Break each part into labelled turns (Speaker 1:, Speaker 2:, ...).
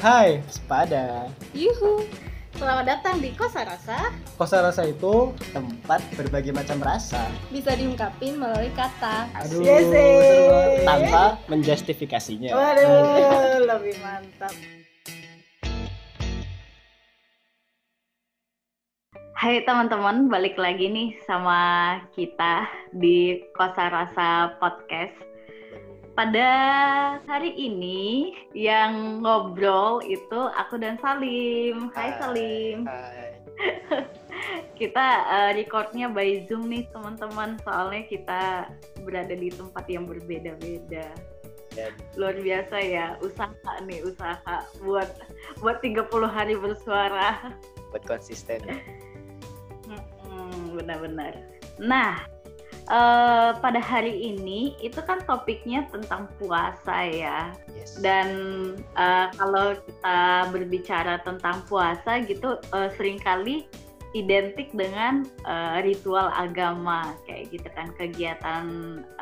Speaker 1: Hai, sepada.
Speaker 2: Yuhu. Selamat datang di Kosa Rasa.
Speaker 1: Kosa rasa itu tempat berbagai macam rasa.
Speaker 2: Bisa diungkapin melalui kata.
Speaker 1: Aduh,
Speaker 3: Yes,
Speaker 1: seru banget.
Speaker 3: eh.
Speaker 1: tanpa menjustifikasinya.
Speaker 3: Waduh, lebih mantap.
Speaker 4: Hai teman-teman, balik lagi nih sama kita di Kosa Rasa Podcast. Pada hari ini yang ngobrol itu aku dan Salim. Hai Salim.
Speaker 1: Hai.
Speaker 4: Kita eh, recordnya by Zoom nih teman-teman, soalnya kita berada di tempat yang berbeda-beda.
Speaker 1: Dan
Speaker 4: Luar biasa ya, usaha nih, usaha buat buat 30 hari bersuara.
Speaker 1: buat konsisten.
Speaker 4: Hmm, benar-benar. Nah, eh, pada hari ini itu kan topiknya tentang puasa ya.
Speaker 1: Yes.
Speaker 4: Dan eh, kalau kita berbicara tentang puasa gitu, eh, sering kali identik dengan eh, ritual agama kayak gitu kan, kegiatan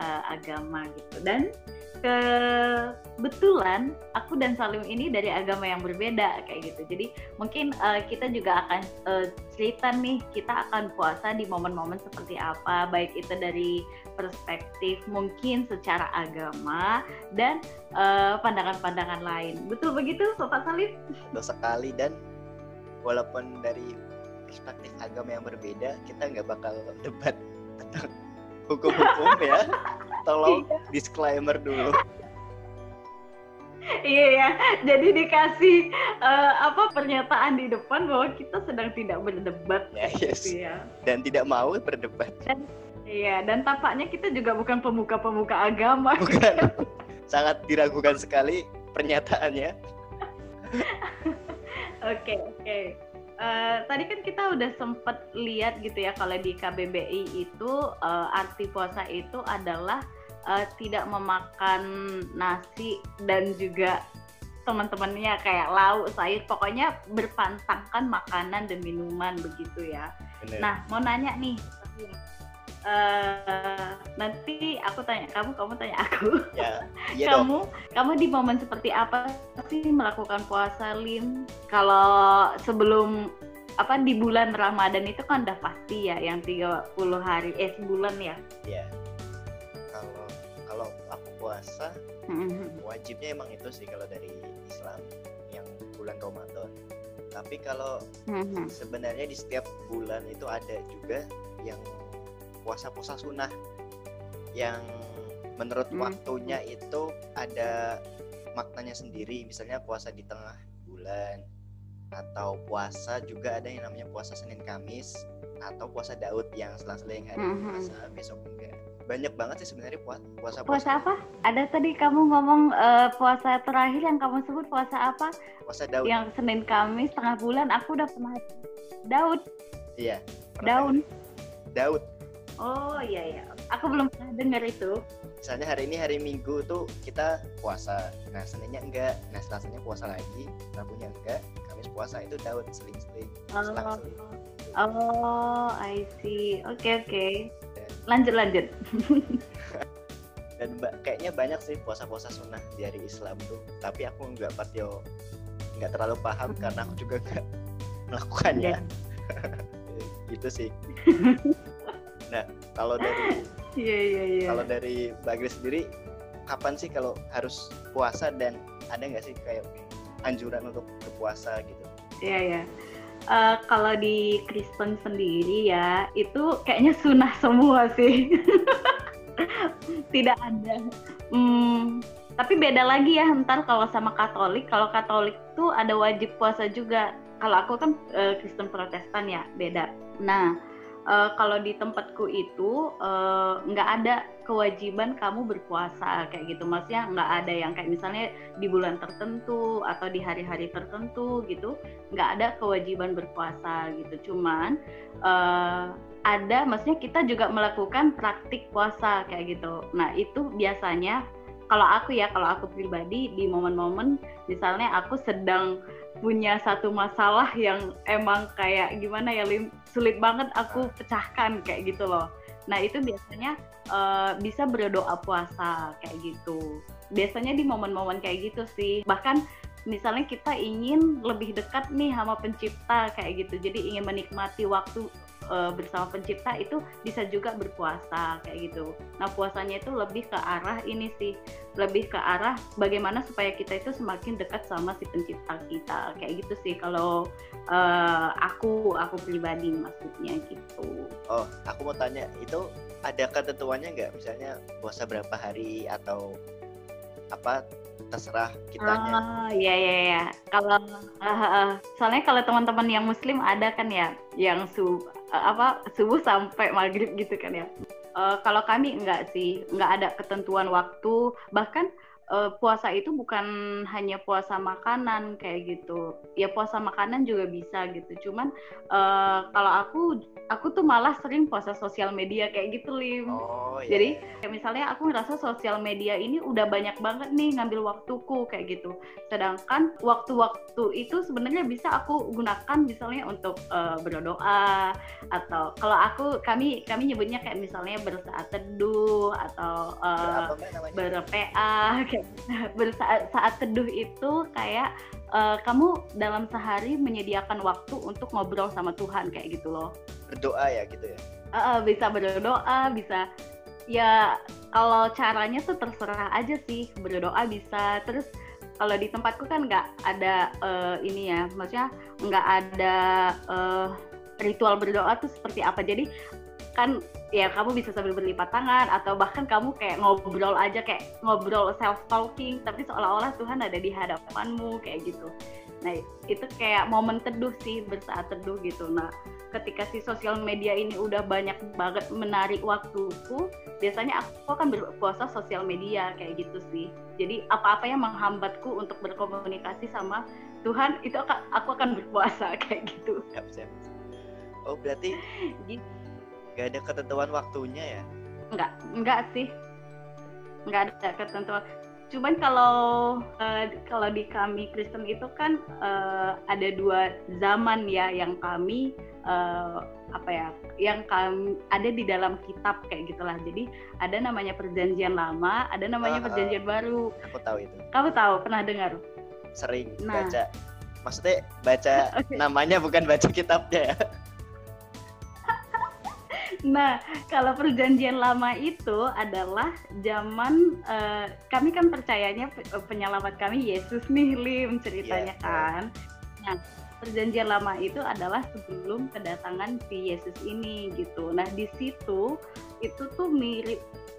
Speaker 4: eh, agama gitu. Dan kebetulan aku dan Salim ini dari agama yang berbeda kayak gitu. Jadi mungkin eh, kita juga akan eh, cerita nih kita akan puasa di momen-momen seperti apa, baik itu dari perspektif mungkin secara agama dan eh, pandangan-pandangan lain. Betul begitu, Bapak Salim?
Speaker 5: betul sekali dan walaupun dari perspektif agama yang berbeda kita nggak bakal debat tentang hukum-hukum ya tolong disclaimer dulu
Speaker 4: Iya ya, jadi dikasih eh, apa pernyataan di depan bahwa kita sedang tidak berdebat
Speaker 5: Ya, yes.
Speaker 4: gitu ya.
Speaker 5: dan tidak mau berdebat
Speaker 4: Iya, dan tampaknya kita juga bukan pemuka-pemuka agama.
Speaker 5: bukan sangat diragukan sekali pernyataannya
Speaker 4: Oke, oke. Eh, tadi kan kita udah sempet lihat gitu ya kalau di KBBI itu eh, arti puasa itu adalah eh, tidak memakan nasi dan juga teman-temannya kayak lauk, sayur, pokoknya berpantangkan makanan dan minuman begitu ya.
Speaker 5: Bener.
Speaker 4: Nah, mau nanya nih, eh nanti aku tanya kamu, kamu tanya aku.
Speaker 5: ya iya dong.
Speaker 4: Kamu kamu di momen seperti apa sih melakukan puasa lim kalau sebelum apa di bulan Ramadan itu kan udah pasti ya yang 30 hari eh sebulan ya?
Speaker 5: Ya kalau kalau aku puasa wajibnya emang itu sih kalau dari Islam yang bulan Ramadan. Tapi kalau sebenarnya di setiap bulan itu ada juga yang puasa-puasa sunnah yang menurut
Speaker 4: Hmm.
Speaker 5: waktunya itu ada maknanya sendiri misalnya puasa di tengah bulan atau puasa juga ada yang namanya puasa Senin Kamis atau puasa Daud yang selang-seling hari
Speaker 4: Mhm.
Speaker 5: puasa besok enggak. Banyak banget sih sebenarnya puasa puasa
Speaker 4: puasa apa? Ada tadi kamu ngomong eh, puasa terakhir yang kamu sebut puasa apa?
Speaker 5: Puasa Daud.
Speaker 4: Yang Senin Kamis tengah bulan aku udah pernah Daud.
Speaker 5: Iya
Speaker 4: daun?
Speaker 5: Daud
Speaker 4: oh iya iya. Aku belum pernah dengar itu.
Speaker 5: Misalnya hari ini hari Minggu tuh kita puasa. Nah Seninnya enggak. Nah Selasanya puasa lagi Rabunya enggak. Kamis puasa itu Daud seling-seling. Selang-seling.
Speaker 4: Oh, I see. Oke, oke. Lanjut, lanjut.
Speaker 5: dan kayaknya banyak sih puasa-puasa sunnah dari Islam tuh. Tapi aku nggak partio nggak terlalu paham
Speaker 4: Hmm.
Speaker 5: karena aku juga nggak melakukannya.
Speaker 4: Iya.
Speaker 5: gitu sih nah kalau dari
Speaker 4: Iya, iya, iya.
Speaker 5: kalau dari Grace sendiri kapan sih kalau harus puasa dan ada nggak sih kayak anjuran untuk berpuasa gitu
Speaker 4: Iya, iya. Eh, kalau di Kristen sendiri ya, itu kayaknya sunnah semua sih. Tidak ada. Hmm, tapi beda lagi ya ntar kalau sama Katolik. Kalau Katolik tuh ada wajib puasa juga. Kalau aku kan eh, Kristen Protestan ya, beda. Nah, eh, kalau di tempatku itu eh, nggak ada kewajiban kamu berpuasa kayak gitu. Maksudnya nggak ada yang kayak misalnya di bulan tertentu atau di hari-hari tertentu gitu nggak ada kewajiban berpuasa gitu cuman eh, ada maksudnya kita juga melakukan praktik puasa kayak gitu nah itu biasanya kalau aku ya kalau aku pribadi di momen-momen misalnya aku sedang punya satu masalah yang emang kayak gimana ya Lim? Sulit banget aku pecahkan kayak gitu loh. Nah itu biasanya eh, bisa berdoa puasa kayak gitu. Biasanya di momen-momen kayak gitu sih. Bahkan misalnya kita ingin lebih dekat nih sama pencipta kayak gitu. Jadi ingin menikmati waktu uh, bersama pencipta itu bisa juga berpuasa kayak gitu. Nah puasanya itu lebih ke arah ini sih, lebih ke arah bagaimana supaya kita itu semakin dekat sama si pencipta kita kayak gitu sih kalau uh, aku aku pribadi maksudnya gitu.
Speaker 5: Oh aku mau tanya itu ada ketentuannya nggak misalnya puasa berapa hari atau apa terserah kitanya.
Speaker 4: Oh iya iya iya. Kalau uh, uh, soalnya kalau teman-teman yang muslim ada kan ya yang su uh, apa subuh sampai maghrib gitu kan ya. Uh, kalau kami enggak sih, enggak ada ketentuan waktu. Bahkan uh, puasa itu bukan hanya puasa makanan kayak gitu. Ya puasa makanan juga bisa gitu. Cuman uh, kalau aku aku tuh malah sering puasa sosial media kayak gitu lim. Oh, iya. Jadi iya. kayak misalnya aku ngerasa sosial media ini udah banyak banget nih ngambil waktuku kayak gitu. Sedangkan waktu-waktu itu sebenarnya bisa aku gunakan misalnya untuk uh, berdoa atau kalau aku kami kami nyebutnya kayak misalnya bersaat teduh atau uh, ber-PA bersaat saat teduh itu kayak uh, kamu dalam sehari menyediakan waktu untuk ngobrol sama Tuhan kayak gitu loh.
Speaker 5: Berdoa ya gitu ya.
Speaker 4: Uh, uh, bisa berdoa, bisa ya kalau caranya tuh terserah aja sih berdoa bisa terus kalau di tempatku kan nggak ada uh, ini ya maksudnya nggak ada uh, ritual berdoa tuh seperti apa jadi kan ya kamu bisa sambil berlipat tangan atau bahkan kamu kayak ngobrol aja kayak ngobrol self talking tapi seolah-olah Tuhan ada di hadapanmu kayak gitu. Nah itu kayak momen teduh sih bersaat teduh gitu. Nah ketika si sosial media ini udah banyak banget menarik waktuku biasanya aku akan berpuasa sosial media kayak gitu sih. Jadi apa-apa yang menghambatku untuk berkomunikasi sama Tuhan itu aku akan berpuasa kayak gitu.
Speaker 5: Oh berarti Gak ada ketentuan waktunya ya?
Speaker 4: Enggak, enggak sih. Enggak ada ketentuan. Cuman kalau uh, kalau di kami Kristen itu kan uh, ada dua zaman ya yang kami uh, apa ya, yang kami ada di dalam kitab kayak gitulah. Jadi ada namanya perjanjian lama, ada namanya uh, perjanjian baru.
Speaker 5: Aku tahu itu.
Speaker 4: Kamu tahu, pernah dengar?
Speaker 5: Sering nah. baca. Maksudnya baca okay. namanya bukan baca kitabnya ya.
Speaker 4: Nah, kalau perjanjian lama itu adalah zaman uh, kami kan percayanya eh, penyelamat kami Yesus nih Lim ceritanya yeah. kan. Nah, perjanjian lama itu adalah sebelum kedatangan si Yesus ini gitu. Nah, di situ itu tuh mirip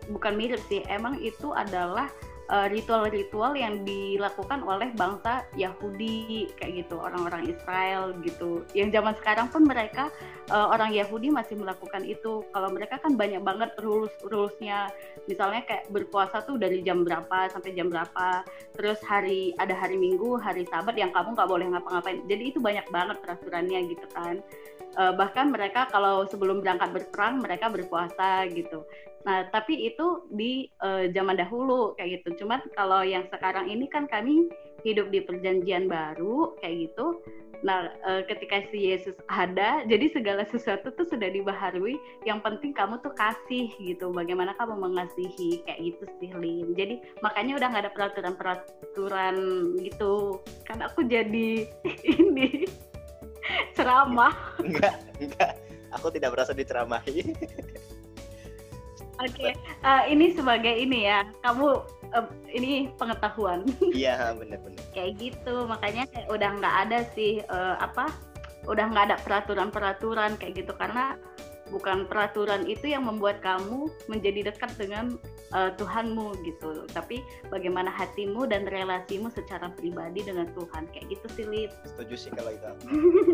Speaker 4: bukan mirip sih, emang itu adalah ritual-ritual uh, yang dilakukan oleh bangsa Yahudi kayak gitu orang-orang Israel gitu. Yang zaman sekarang pun mereka uh, orang Yahudi masih melakukan itu. Kalau mereka kan banyak banget rules rulesnya. Misalnya kayak berpuasa tuh dari jam berapa sampai jam berapa. Terus hari ada hari Minggu hari Sabat yang kamu nggak boleh ngapa-ngapain. Jadi itu banyak banget peraturannya gitu kan. Uh, bahkan mereka kalau sebelum berangkat berperang mereka berpuasa gitu Nah, tapi itu di uh, zaman dahulu kayak gitu. Cuman kalau yang sekarang ini kan kami hidup di perjanjian baru kayak gitu. Nah, uh, ketika si Yesus ada, jadi segala sesuatu tuh sudah dibaharui. Yang penting kamu tuh kasih gitu. Bagaimana kamu mengasihi kayak gitu sih, Lin. Jadi makanya udah nggak ada peraturan-peraturan gitu. Kan aku jadi ini ceramah.
Speaker 5: Enggak, enggak. Aku tidak merasa diceramahi.
Speaker 4: Oke, okay. uh, eh, ini sebagai ini ya, kamu uh, ini pengetahuan.
Speaker 5: Iya, benar-benar.
Speaker 4: kayak gitu, makanya kayak udah nggak ada sih uh, apa, udah nggak ada peraturan-peraturan kayak gitu karena bukan peraturan itu yang membuat kamu menjadi dekat dengan uh, Tuhanmu gitu, tapi bagaimana hatimu dan relasimu secara pribadi dengan Tuhan kayak gitu sih, Lip.
Speaker 5: Setuju sih kalau itu.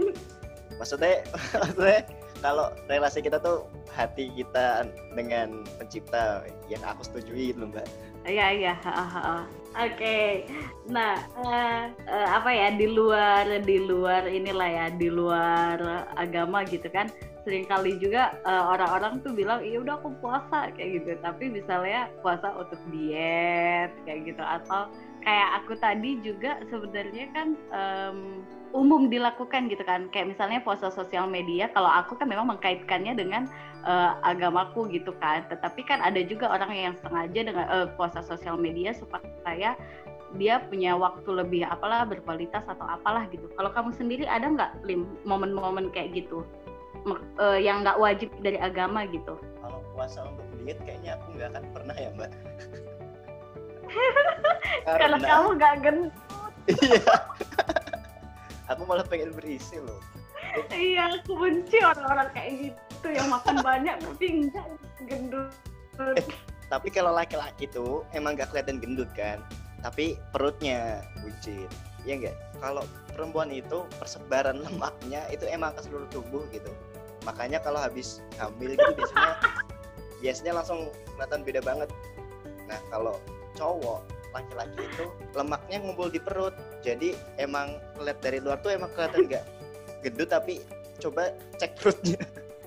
Speaker 5: maksudnya, maksudnya kalau relasi kita tuh hati kita dengan pencipta yang aku setujui loh mbak.
Speaker 4: Iya iya oke. Okay. nah uh, apa ya di luar di luar inilah ya di luar agama gitu kan sering kali juga uh, orang-orang tuh bilang iya udah aku puasa kayak gitu. Tapi misalnya puasa untuk diet kayak gitu. Atau kayak aku tadi juga sebenarnya kan um, umum dilakukan gitu kan kayak misalnya puasa sosial media kalau aku kan memang mengkaitkannya dengan uh, agamaku gitu kan tetapi kan ada juga orang yang sengaja dengan uh, puasa sosial media supaya dia punya waktu lebih apalah berkualitas atau apalah gitu. Kalau kamu sendiri ada nggak lim momen-momen kayak gitu uh, yang nggak wajib dari agama gitu?
Speaker 5: Kalau puasa untuk diet kayaknya aku nggak akan pernah ya mbak.
Speaker 4: Karena kamu nggak gendut.
Speaker 5: Iya. aku malah pengen berisi loh.
Speaker 4: iya, aku benci orang-orang kayak gitu yang makan banyak tapi enggak gendut.
Speaker 5: Eh, tapi kalau laki-laki tuh emang gak kelihatan gendut kan tapi perutnya buncit ya enggak kalau perempuan itu persebaran lemaknya itu emang ke seluruh tubuh gitu makanya kalau habis hamil gitu biasanya biasanya langsung kelihatan beda banget nah kalau cowok laki-laki itu lemaknya ngumpul di perut jadi emang lihat dari luar tuh emang kelihatan enggak gendut tapi coba cek perutnya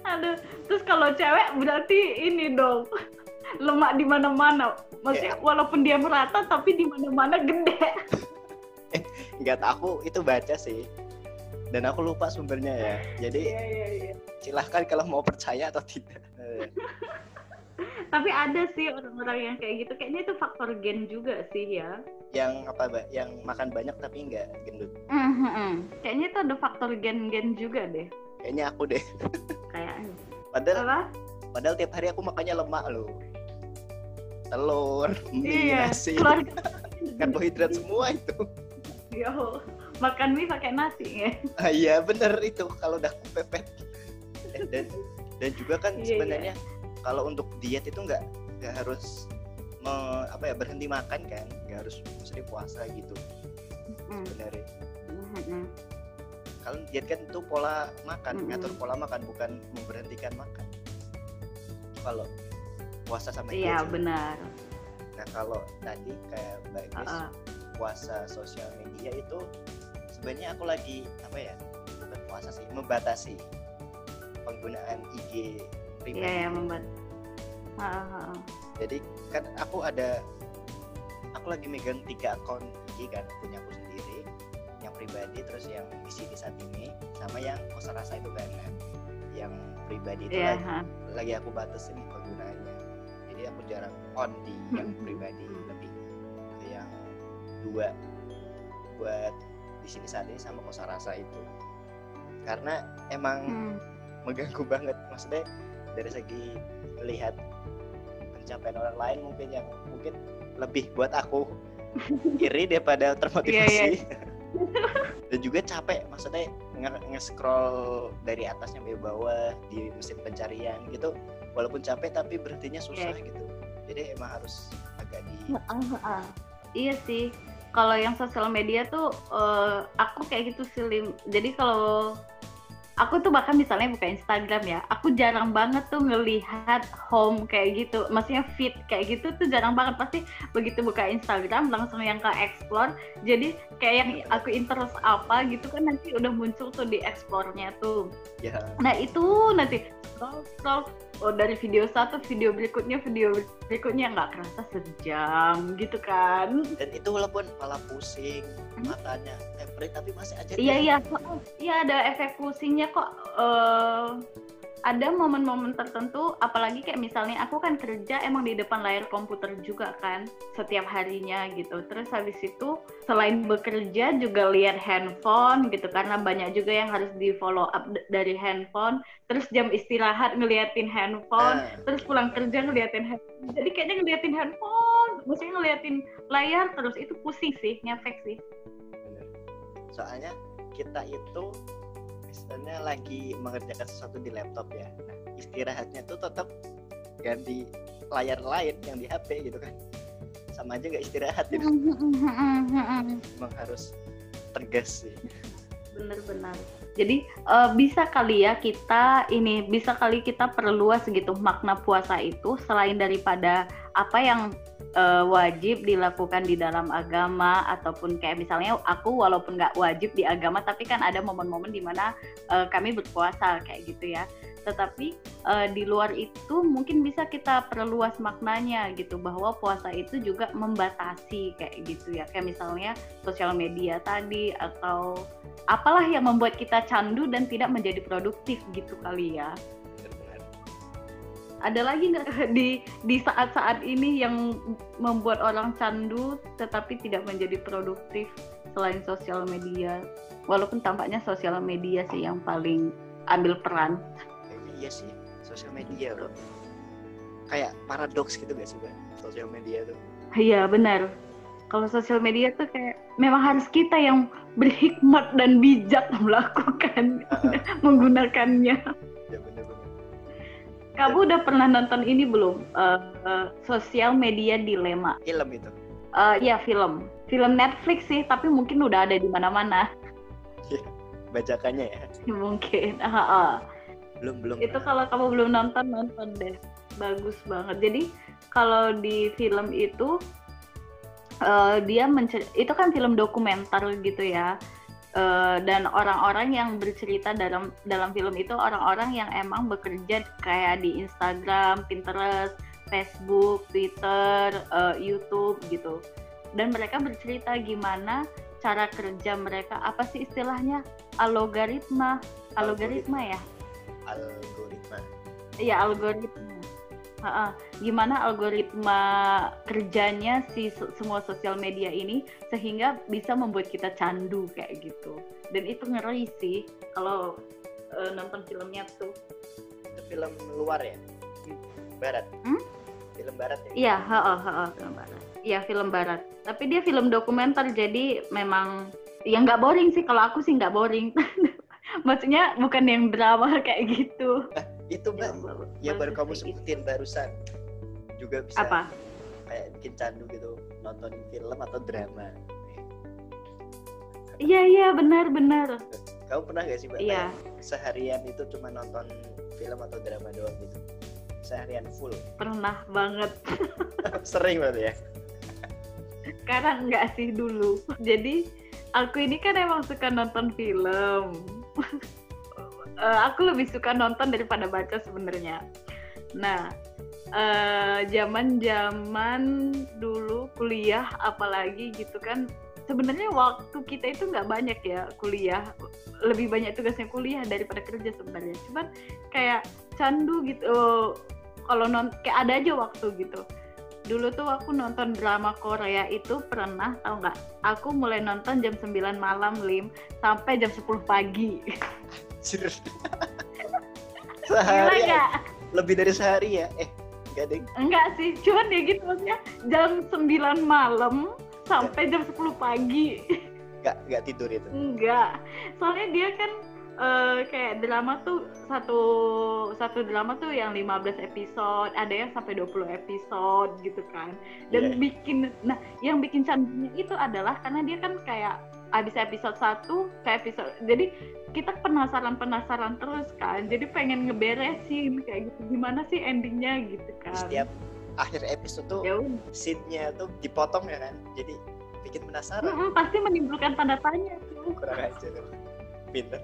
Speaker 4: aduh terus kalau cewek berarti ini dong lemak di mana-mana. Maksudnya yeah. walaupun dia merata tapi di mana-mana gede.
Speaker 5: eh, nggak tahu itu baca sih. Dan aku lupa sumbernya ya. Jadi yeah, yeah, yeah. silahkan kalau mau percaya atau tidak.
Speaker 4: tapi ada sih orang-orang yang kayak gitu. Kayaknya itu faktor gen juga sih ya.
Speaker 5: Yang apa, Mbak? Yang makan banyak tapi nggak gendut.
Speaker 4: Mm -hmm. Kayaknya itu ada faktor gen-gen juga deh.
Speaker 5: Kayaknya aku deh.
Speaker 4: Kayaknya.
Speaker 5: Padahal apa? Padahal tiap hari aku makannya lemak loh telur, mie, iya, nasi, karbohidrat semua itu.
Speaker 4: Yo, makan mie pakai nasi ya?
Speaker 5: Ah, iya bener itu kalau udah kepepet. Dan dan juga kan iya, iya. sebenarnya iya. Kalau untuk diet itu nggak nggak harus me, apa ya berhenti makan kan, nggak harus mesti puasa gitu. Mm. Sebenarnya. Mm-hmm. Kalau diet kan itu pola makan, mm-hmm. ngatur pola makan bukan memberhentikan makan. Kalau puasa sama
Speaker 4: iya benar
Speaker 5: nah kalau tadi kayak mbak Grace uh -uh. puasa sosial media itu sebenarnya aku lagi apa ya bukan puasa sih membatasi penggunaan IG
Speaker 4: pribadi iya yeah, uh
Speaker 5: -uh. jadi kan aku ada aku lagi megang tiga akun IG kan punya aku sendiri yang pribadi terus yang di sini saat ini sama yang kosa rasa itu kan yang pribadi itu yeah, lagi, lagi aku batasin penggunaannya. Jadi aku jarang on di yang pribadi lebih ke yang dua buat di sini saat ini sama kosa rasa itu. Karena emang hmm. mengganggu banget maksudnya dari segi melihat pencapaian orang lain mungkin yang mungkin lebih buat aku iri daripada termotivasi yeah, yeah. dan juga capek maksudnya nge-scroll dari atas sampai bawah di mesin pencarian gitu walaupun capek tapi berhentinya susah yeah. gitu jadi emang harus agak di uh, uh.
Speaker 4: iya sih kalau yang sosial media tuh uh, aku kayak gitu sih jadi kalau aku tuh bahkan misalnya buka Instagram ya, aku jarang banget tuh ngelihat home kayak gitu, maksudnya feed kayak gitu tuh jarang banget pasti begitu buka Instagram langsung yang ke explore, jadi kayak yang aku interest apa gitu kan nanti udah muncul tuh di explore-nya tuh. Yeah. Nah itu nanti scroll scroll oh dari video satu video berikutnya video berikutnya nggak kerasa sejam gitu kan
Speaker 5: dan itu walaupun malah pusing hmm? matanya tapi masih aja
Speaker 4: iya iya iya ada efek pusingnya kok uh, ada momen-momen tertentu apalagi kayak misalnya aku kan kerja emang di depan layar komputer juga kan setiap harinya gitu. Terus habis itu selain bekerja juga lihat handphone gitu karena banyak juga yang harus di follow up dari handphone. Terus jam istirahat ngeliatin handphone uh. terus pulang kerja ngeliatin handphone jadi kayaknya ngeliatin handphone maksudnya ngeliatin layar terus itu pusing sih ngefek sih.
Speaker 5: Soalnya kita itu misalnya lagi mengerjakan sesuatu di laptop ya. Nah, istirahatnya tuh tetap ganti layar lain yang di HP gitu kan. Sama aja nggak istirahat gitu. Emang harus tegas sih.
Speaker 4: Bener-bener jadi uh, bisa kali ya kita ini bisa kali kita perluas gitu makna puasa itu selain daripada apa yang uh, wajib dilakukan di dalam agama ataupun kayak misalnya aku walaupun nggak wajib di agama tapi kan ada momen-momen di mana uh, kami berpuasa kayak gitu ya. Tetapi uh, di luar itu mungkin bisa kita perluas maknanya gitu bahwa puasa itu juga membatasi kayak gitu ya. Kayak misalnya sosial media tadi atau apalah yang membuat kita candu dan tidak menjadi produktif gitu kali ya. Ada lagi nggak di di saat-saat ini yang membuat orang candu tetapi tidak menjadi produktif selain sosial media? Walaupun tampaknya sosial media sih yang paling ambil peran.
Speaker 5: Iya sih sosial media loh kayak paradoks gitu gak sih bang sosial media tuh.
Speaker 4: Iya benar kalau sosial media tuh kayak memang harus kita yang berhikmat dan bijak melakukan uh, menggunakannya ya benar kamu udah pernah nonton ini belum? Uh, uh, sosial media dilema.
Speaker 5: Film itu?
Speaker 4: Uh, iya film. Film Netflix sih, tapi mungkin udah ada di mana-mana.
Speaker 5: Iya, bacakannya ya.
Speaker 4: mungkin. Uh, uh.
Speaker 5: Belum belum.
Speaker 4: Itu kalau kamu belum nonton nonton deh. Bagus banget. Jadi kalau di film itu uh, dia mencer itu kan film dokumenter gitu ya. Uh, dan orang-orang yang bercerita dalam dalam film itu orang-orang yang emang bekerja kayak di Instagram, Pinterest, Facebook, Twitter, uh, YouTube gitu. Dan mereka bercerita gimana cara kerja mereka. Apa sih istilahnya? Algoritma. Algoritma ya?
Speaker 5: Algoritma.
Speaker 4: Iya algoritma Ha-ha. gimana algoritma kerjanya si semua sosial media ini sehingga bisa membuat kita candu kayak gitu. Dan itu ngeri sih kalau uh, nonton filmnya tuh.
Speaker 5: Itu film luar ya? Barat. Hmm? film barat ya?
Speaker 4: Iya film barat. Iya film barat. Tapi dia film dokumenter jadi memang ya nggak boring sih. Kalau aku sih nggak boring. Maksudnya bukan yang drama kayak gitu
Speaker 5: itu mbak. Ya, baru kamu sebutin barusan. Juga bisa
Speaker 4: apa?
Speaker 5: kayak bikin candu gitu nonton film atau drama.
Speaker 4: Iya iya benar benar.
Speaker 5: Kamu pernah gak sih mbak
Speaker 4: iya.
Speaker 5: seharian itu cuma nonton film atau drama doang gitu? Seharian full.
Speaker 4: Pernah banget.
Speaker 5: Sering berarti ya?
Speaker 4: Sekarang enggak sih dulu. Jadi aku ini kan emang suka nonton film uh, aku lebih suka nonton daripada baca sebenarnya. Nah, uh, zaman-zaman dulu kuliah apalagi gitu kan sebenarnya waktu kita itu nggak banyak ya kuliah. Lebih banyak tugasnya kuliah daripada kerja sebenarnya. Cuman kayak candu gitu kalau non kayak ada aja waktu gitu dulu tuh aku nonton drama Korea itu pernah tau nggak? Aku mulai nonton jam 9 malam lim sampai jam 10 pagi.
Speaker 5: Sehari ya? lebih dari sehari ya? Eh enggak deh.
Speaker 4: Enggak sih cuman ya gitu maksudnya jam 9 malam sampai jam 10 pagi.
Speaker 5: Enggak enggak tidur itu?
Speaker 4: Enggak soalnya dia kan uh, kayak drama tuh satu satu drama tuh yang 15 episode, ada yang sampai 20 episode gitu kan. Dan yeah. bikin nah yang bikin candunya itu adalah karena dia kan kayak abis episode 1 ke episode jadi kita penasaran-penasaran terus kan. Jadi pengen ngeberesin kayak gitu gimana sih endingnya gitu kan.
Speaker 5: Setiap akhir episode tuh ya scene-nya tuh dipotong ya kan jadi bikin penasaran.
Speaker 4: Hmm, pasti menimbulkan tanda tanya
Speaker 5: tuh. Kurang aja tuh pinter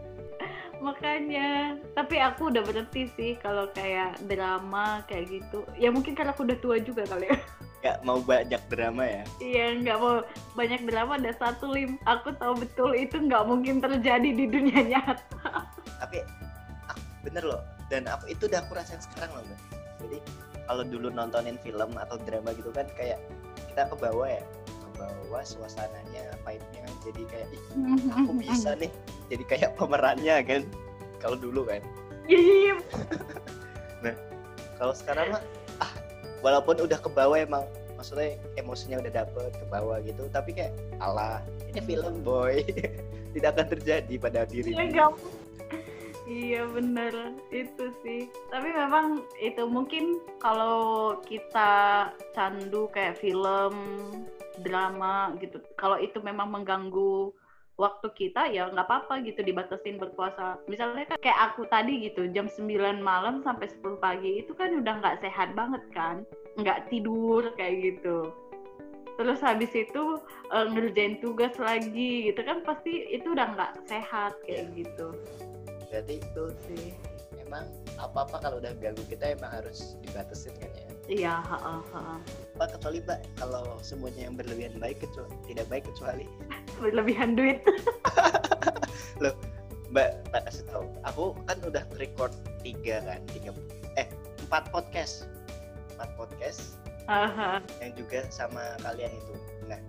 Speaker 4: makanya. Tapi aku udah berhenti sih kalau kayak drama kayak gitu. Ya mungkin karena aku udah tua juga kali ya.
Speaker 5: Nggak mau banyak drama ya?
Speaker 4: Iya nggak mau banyak drama ada satu lim. Aku tahu betul itu nggak mungkin terjadi di dunia nyata.
Speaker 5: Tapi aku, bener loh. Dan aku itu udah aku rasain sekarang loh mbak. Jadi kalau dulu nontonin film atau drama gitu kan kayak kita ke bawah ya. Ke bawah suasananya vibe-nya. Jadi kayak Ih, aku bisa nih jadi kayak pemerannya kan kalau dulu kan
Speaker 4: iya, iya, iya.
Speaker 5: nah kalau sekarang mah walaupun udah ke bawah emang maksudnya emosinya udah dapet ke bawah gitu tapi kayak Allah ini film boy tidak akan terjadi pada diri
Speaker 4: ya, Iya bener itu sih. Tapi memang itu mungkin kalau kita candu kayak film, drama gitu. Kalau itu memang mengganggu waktu kita ya nggak apa-apa gitu dibatasin berpuasa. Misalnya kan kayak aku tadi gitu jam 9 malam sampai 10 pagi itu kan udah nggak sehat banget kan. Nggak tidur kayak gitu. Terus habis itu uh, ngerjain tugas lagi gitu kan pasti itu udah nggak sehat kayak ya. gitu.
Speaker 5: Berarti itu sih emang apa-apa kalau udah ganggu kita emang harus dibatasin kan ya
Speaker 4: iya ha.
Speaker 5: Pak kecuali Mbak kalau semuanya yang berlebihan baik kecuali tidak baik kecuali.
Speaker 4: Berlebihan duit.
Speaker 5: Loh Mbak tak kasih tahu. Aku kan udah record tiga kan tiga eh empat podcast. Empat podcast uh-huh. yang juga sama kalian itu. Nah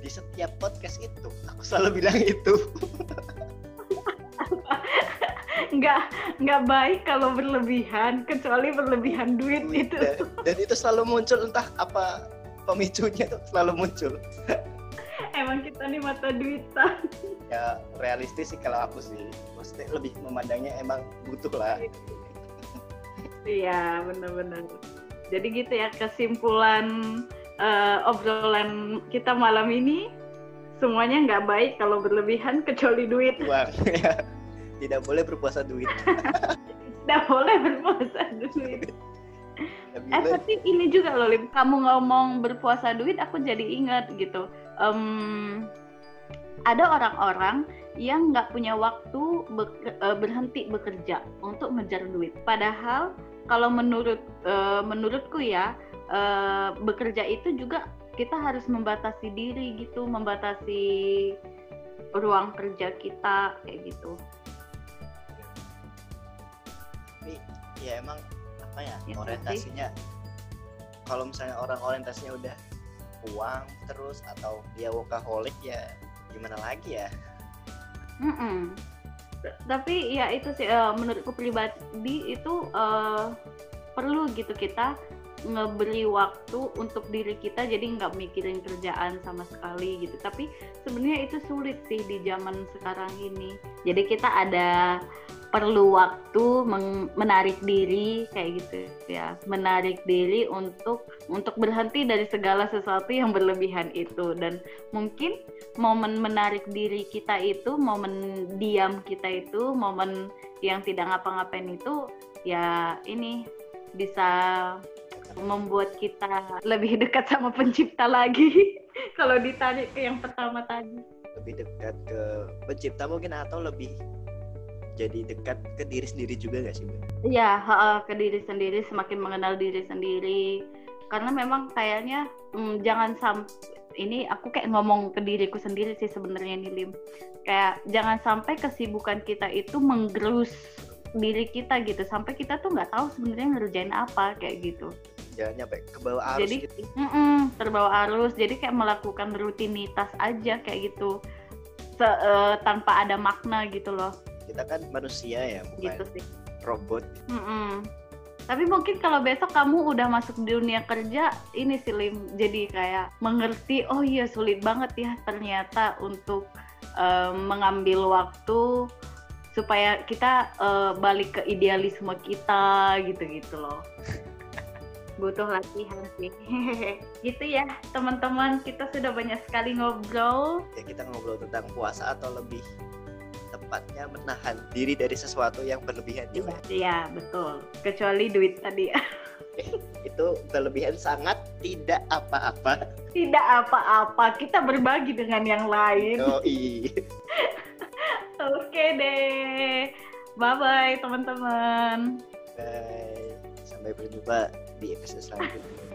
Speaker 5: di setiap podcast itu aku selalu bilang itu
Speaker 4: nggak nggak baik kalau berlebihan kecuali berlebihan duit itu.
Speaker 5: dan itu selalu muncul entah apa pemicunya itu selalu muncul.
Speaker 4: Emang kita nih mata duitan.
Speaker 5: Ya realistis sih kalau aku sih. Maksudnya lebih memandangnya emang butuh lah.
Speaker 4: Iya benar-benar. Jadi gitu ya kesimpulan uh, obrolan kita malam ini. Semuanya nggak baik kalau berlebihan kecuali duit.
Speaker 5: Uang ya tidak boleh berpuasa duit.
Speaker 4: Tidak boleh berpuasa duit. Eh tapi ini juga loh Lim. Kamu ngomong berpuasa duit aku jadi ingat gitu. Um, ada orang-orang yang nggak punya waktu eh, berhenti bekerja untuk ngejar duit. Padahal kalau menurut uh, menurutku ya uh, bekerja itu juga kita harus membatasi diri gitu membatasi ruang kerja kita kayak gitu
Speaker 5: tapi ya emang apa ya, ya orientasinya kalau misalnya orang orientasinya udah uang terus atau dia workaholic ya gimana lagi ya?
Speaker 4: Mm -mm tapi ya itu sih uh, menurutku pribadi itu uh, perlu gitu kita ngeberi waktu untuk diri kita jadi nggak mikirin kerjaan sama sekali gitu. Tapi sebenarnya itu sulit sih di zaman sekarang ini. Jadi kita ada perlu waktu menarik diri kayak gitu ya. Menarik diri untuk untuk berhenti dari segala sesuatu yang berlebihan itu. Dan mungkin momen menarik diri kita itu momen diam kita itu momen yang tidak ngapa-ngapain itu ya ini bisa membuat kita lebih dekat sama pencipta lagi. Kalau ditanya ke yang pertama tadi.
Speaker 5: Lebih dekat ke pencipta mungkin atau lebih jadi dekat ke diri sendiri juga gak sih
Speaker 4: Iya ke diri sendiri semakin mengenal diri sendiri. Karena memang kayaknya hmm, jangan sampai ini aku kayak ngomong ke diriku sendiri sih sebenarnya nih Lim. Kayak jangan sampai kesibukan kita itu menggerus diri kita gitu. Sampai kita tuh nggak tahu sebenarnya ngerjain apa kayak gitu.
Speaker 5: Jangan nyampe ke bawah arus
Speaker 4: jadi
Speaker 5: gitu.
Speaker 4: mm -mm, terbawa arus. Jadi kayak melakukan rutinitas aja kayak gitu. Se uh, tanpa ada makna gitu loh
Speaker 5: kita kan manusia ya bukan gitu sih. robot.
Speaker 4: Mm -mm. tapi mungkin kalau besok kamu udah masuk di dunia kerja ini sih Lim jadi kayak mengerti oh iya sulit banget ya ternyata untuk um, mengambil waktu supaya kita uh, balik ke idealisme kita gitu-gitu loh. Butuh latihan sih. Gitu ya teman-teman. Kita sudah banyak sekali ngobrol.
Speaker 5: Ya kita ngobrol tentang puasa atau lebih tepatnya menahan diri dari sesuatu yang berlebihan
Speaker 4: juga. Iya, betul. Kecuali duit tadi.
Speaker 5: itu berlebihan sangat tidak apa-apa.
Speaker 4: Tidak apa-apa. Kita berbagi dengan yang lain.
Speaker 5: Oh iya.
Speaker 4: Oke deh. Bye bye teman-teman.
Speaker 5: Bye. Sampai berjumpa di episode selanjutnya.